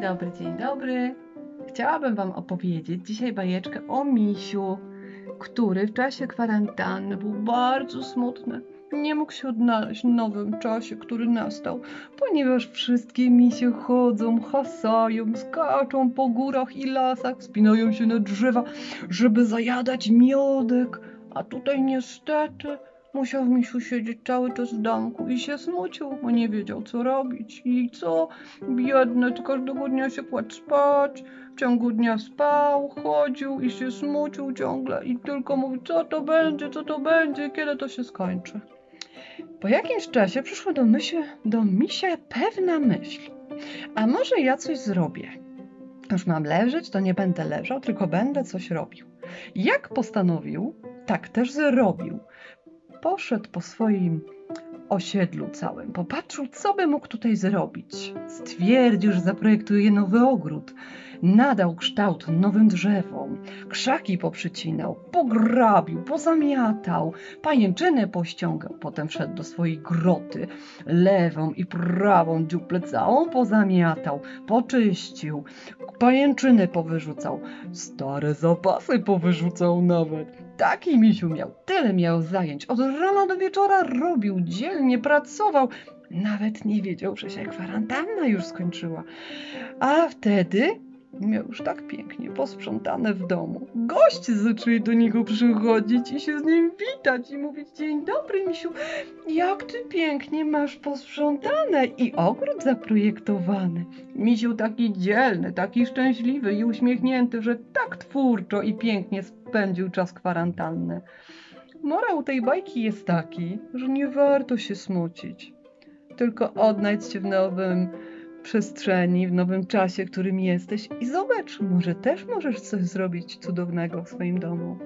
dobry, dzień dobry. Chciałabym Wam opowiedzieć dzisiaj bajeczkę o misiu, który w czasie kwarantanny był bardzo smutny. Nie mógł się odnaleźć w nowym czasie, który nastał, ponieważ wszystkie misie chodzą, hasają, skaczą po górach i lasach, wspinają się na drzewa, żeby zajadać miodek. A tutaj niestety musiał misiu siedzieć cały czas w domku i się smucił, bo nie wiedział co robić. I co? Biedny, to każdego dnia się kładł spać, w ciągu dnia spał, chodził i się smucił ciągle i tylko mówił, co to będzie, co to będzie, kiedy to się skończy. Po jakimś czasie przyszła do, myśl, do misia pewna myśl. A może ja coś zrobię? Już mam leżeć, to nie będę leżał, tylko będę coś robił. Jak postanowił, tak też zrobił. Poszedł po swoim osiedlu całym, popatrzył, co by mógł tutaj zrobić. Stwierdził, że zaprojektuje nowy ogród. Nadał kształt nowym drzewom, krzaki poprzycinał, pograbił, pozamiatał, pajęczynę pościągał. Potem wszedł do swojej groty, lewą i prawą dziuplę całą pozamiatał, poczyścił, pajęczyny powyrzucał, stare zapasy powyrzucał nawet. Taki misiu miał, tyle miał zajęć. Od rana do wieczora robił, dzielnie pracował. Nawet nie wiedział, że się kwarantanna już skończyła. A wtedy miał już tak pięknie posprzątane w domu. Goście zaczęli do niego przychodzić i się z nim witać i mówić: Dzień dobry, misiu, jak ty pięknie masz posprzątane i ogród zaprojektowany. Misiu taki dzielny, taki szczęśliwy i uśmiechnięty, że tak twórczo i pięknie spędził czas kwarantanny. Morał tej bajki jest taki, że nie warto się smucić, tylko odnajdź się w nowym przestrzeni, w nowym czasie, którym jesteś i zobacz, może też możesz coś zrobić cudownego w swoim domu.